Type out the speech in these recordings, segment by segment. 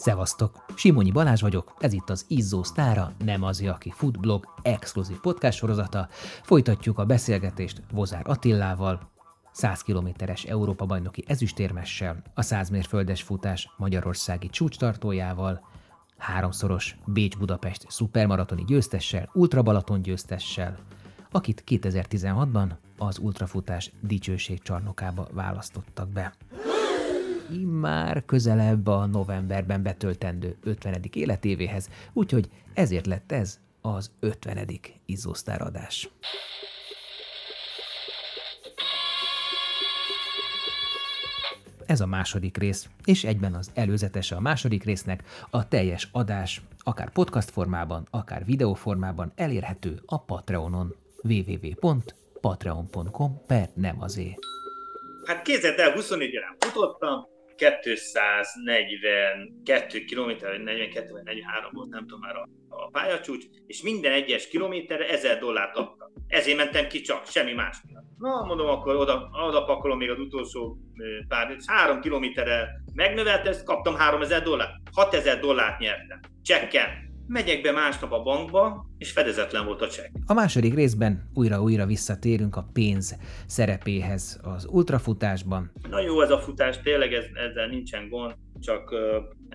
Szevasztok! Simonyi Balázs vagyok, ez itt az Izzó Sztára, nem az, aki foodblog exkluzív podcast sorozata. Folytatjuk a beszélgetést Vozár Attillával, 100 kilométeres Európa bajnoki ezüstérmessel, a 100 mérföldes futás magyarországi csúcstartójával, háromszoros Bécs-Budapest szupermaratoni győztessel, ultrabalaton győztessel, akit 2016-ban az ultrafutás dicsőség csarnokába választottak be immár közelebb a novemberben betöltendő 50. életévéhez, úgyhogy ezért lett ez az 50. izzósztáradás. Ez a második rész, és egyben az előzetese a második résznek, a teljes adás, akár podcast formában, akár videó formában elérhető a Patreonon www.patreon.com per nem azé. Hát kézzed el, 24 órán futottam, 242 km, vagy 42 vagy 43 volt, nem tudom már a, a pályacsúcs, és minden egyes kilométerre 1000 dollárt adtam. Ezért mentem ki csak, semmi más. Na, mondom, akkor oda, oda pakolom még az utolsó pár, három kilométerre megnövelt, ezt kaptam 3000 dollárt. 6000 dollárt nyertem. Csekken megyek be másnap a bankba, és fedezetlen volt a csekk. A második részben újra-újra visszatérünk a pénz szerepéhez az ultrafutásban. Na jó ez a futás, tényleg ez, ezzel nincsen gond, csak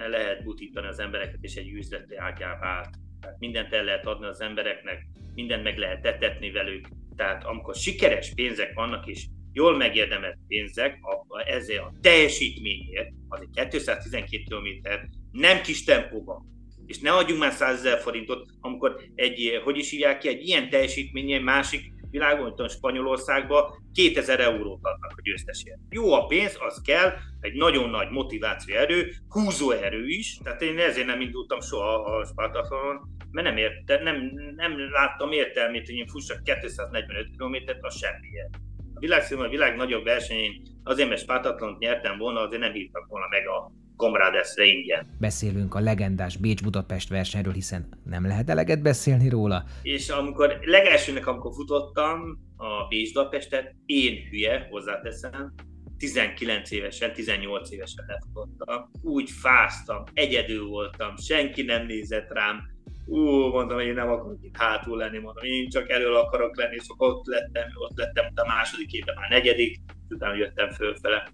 lehet butítani az embereket, és egy üzleti ágá vált. Tehát mindent el lehet adni az embereknek, mindent meg lehet etetni velük. Tehát amikor sikeres pénzek vannak, és jól megérdemelt pénzek, a, ezért a teljesítményért, az egy 212 km, nem kis tempóban, és ne adjunk már 100 ezer forintot, amikor egy, hogy is hívják ki, egy ilyen teljesítmény, egy másik világon, mint Spanyolországban 2000 eurót adnak a győztesért. Jó a pénz, az kell, egy nagyon nagy motiváció erő, húzó erő is, tehát én ezért nem indultam soha a Spartatlonon, mert nem, érte, nem, nem láttam értelmét, hogy én fussak 245 km-t, az semmiért. A világszínűen a világ nagyobb versenyén azért, mert Spartatlont nyertem volna, azért nem hívtak volna meg a Komrádeszre ingyen. Beszélünk a legendás Bécs-Budapest versenyről, hiszen nem lehet eleget beszélni róla. És amikor legelsőnek, amikor futottam a Bécs-Budapestet, én hülye, hozzáteszem, 19 évesen, 18 évesen lefutottam. Úgy fáztam, egyedül voltam, senki nem nézett rám. Ú, mondtam, hogy én nem akarok itt hátul lenni, mondom, én csak elől akarok lenni, és ott lettem, ott lettem, a második évben már negyedik, utána jöttem fölfele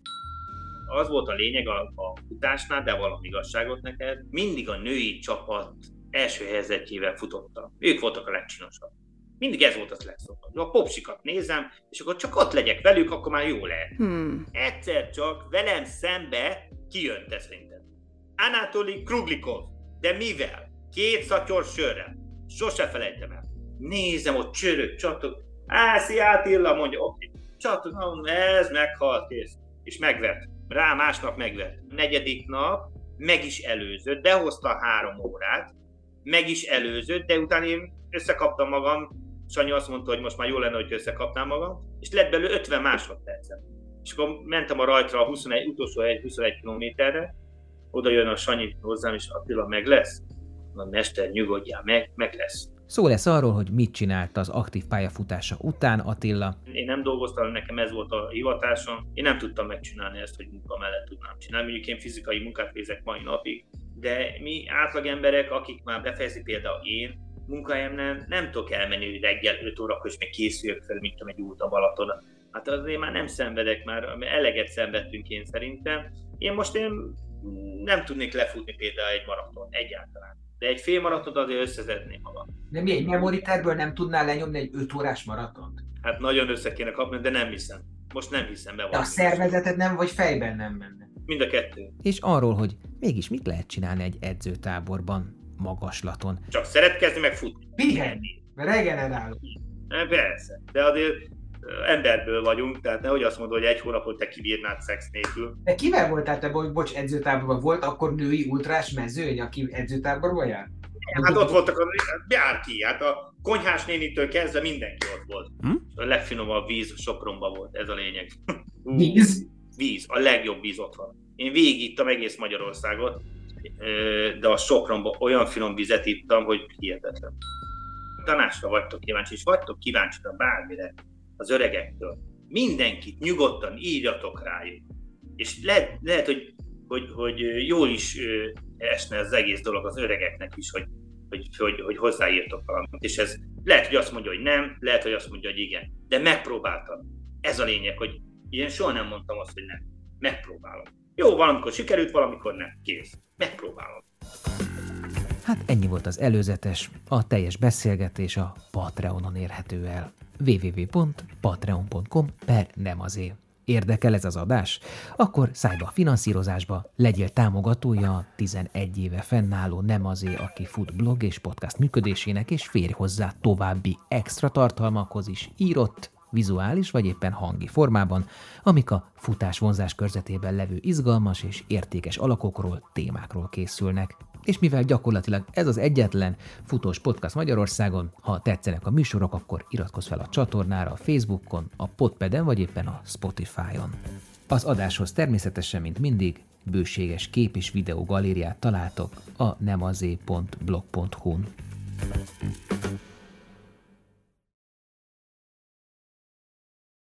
az volt a lényeg a, a futásnál, de valami igazságot neked, mindig a női csapat első helyzetjével futottam. Ők voltak a legcsinosabb. Mindig ez volt az legszokott. A popsikat nézem, és akkor csak ott legyek velük, akkor már jó lehet. Hmm. Egyszer csak velem szembe kijött ez szerintem. Anatoly Kruglikov. De mivel? Két szatyor sörrel. Sose felejtem el. Nézem, ott csörök, csatok. Á, szia Attila, mondja, oké. Okay. Csatok, ez meghalt, kész. És megvert rá másnap megvett. Negyedik nap meg is előzött, de hozta három órát, meg is előzött, de utána én összekaptam magam, Sanyi azt mondta, hogy most már jó lenne, hogy összekapnám magam, és lett belőle 50 másodpercet. És akkor mentem a rajtra a 21, utolsó egy 21 kilométerre, oda jön a Sanyi hozzám, és Attila meg lesz. Na, mester, nyugodjál meg, meg lesz. Szó lesz arról, hogy mit csinált az aktív pályafutása után Attila. Én nem dolgoztam, nekem ez volt a hivatásom. Én nem tudtam megcsinálni ezt, hogy munka mellett tudnám csinálni. Mondjuk én fizikai munkát végzek mai napig, de mi átlag emberek, akik már befejezik például én, munkahelyemnél nem tudok elmenni hogy reggel 5 órakor, és meg készüljök fel, mint egy út a Balaton. Hát azért már nem szenvedek, már eleget szenvedtünk én szerintem. Én most én nem tudnék lefutni például egy maraton egyáltalán de egy fél maraton azért összezedném magam. De mi egy memoriterből nem tudnál lenyomni egy 5 órás maratont? Hát nagyon össze kéne kapni, de nem hiszem. Most nem hiszem be. De a szervezeted nem, vagy fejben nem menne? Mind a kettő. És arról, hogy mégis mit lehet csinálni egy edzőtáborban, magaslaton. Csak szeretkezni, meg futni. Pihenni, regenerálni. Persze, de azért emberből vagyunk, tehát nehogy azt mondod, hogy egy hónapot te kibírnád szex nélkül. De kivel voltál te, bo- bocs, edzőtáborban? Volt akkor női ultrás mezőny, aki edzőtáborban jár? Hát ott voltak a bárki, hát a konyhás nénitől kezdve mindenki ott volt. Hm? A legfinomabb víz Sopronban volt, ez a lényeg. Víz? Víz, a legjobb víz ott van. Én végigittam egész Magyarországot, de a Sopronban olyan finom vizet ittam, hogy hihetetlen. Tanásra vagytok kíváncsi, és vagytok kíváncsi bármire, az öregektől. Mindenkit nyugodtan írjatok rájuk. És lehet, lehet hogy, hogy, hogy jól is esne az egész dolog az öregeknek is, hogy, hogy, hogy, hogy hozzáírtok valamit. És ez lehet, hogy azt mondja, hogy nem, lehet, hogy azt mondja, hogy igen. De megpróbáltam. Ez a lényeg, hogy én soha nem mondtam azt, hogy nem. Megpróbálom. Jó, valamikor sikerült, valamikor nem. Kész. Megpróbálom. Hát ennyi volt az előzetes, a teljes beszélgetés a Patreonon érhető el. www.patreon.com per nem azért. Érdekel ez az adás? Akkor szállj be a finanszírozásba, legyél támogatója a 11 éve fennálló Nem azé, aki fut blog és podcast működésének, és férj hozzá további extra tartalmakhoz is írott, vizuális vagy éppen hangi formában, amik a futás vonzás körzetében levő izgalmas és értékes alakokról, témákról készülnek. És mivel gyakorlatilag ez az egyetlen futós podcast Magyarországon, ha tetszenek a műsorok, akkor iratkozz fel a csatornára a Facebookon, a Podpeden vagy éppen a Spotify-on. Az adáshoz természetesen, mint mindig, bőséges kép és videó galériát találtok a nemazé.blog.hu-n.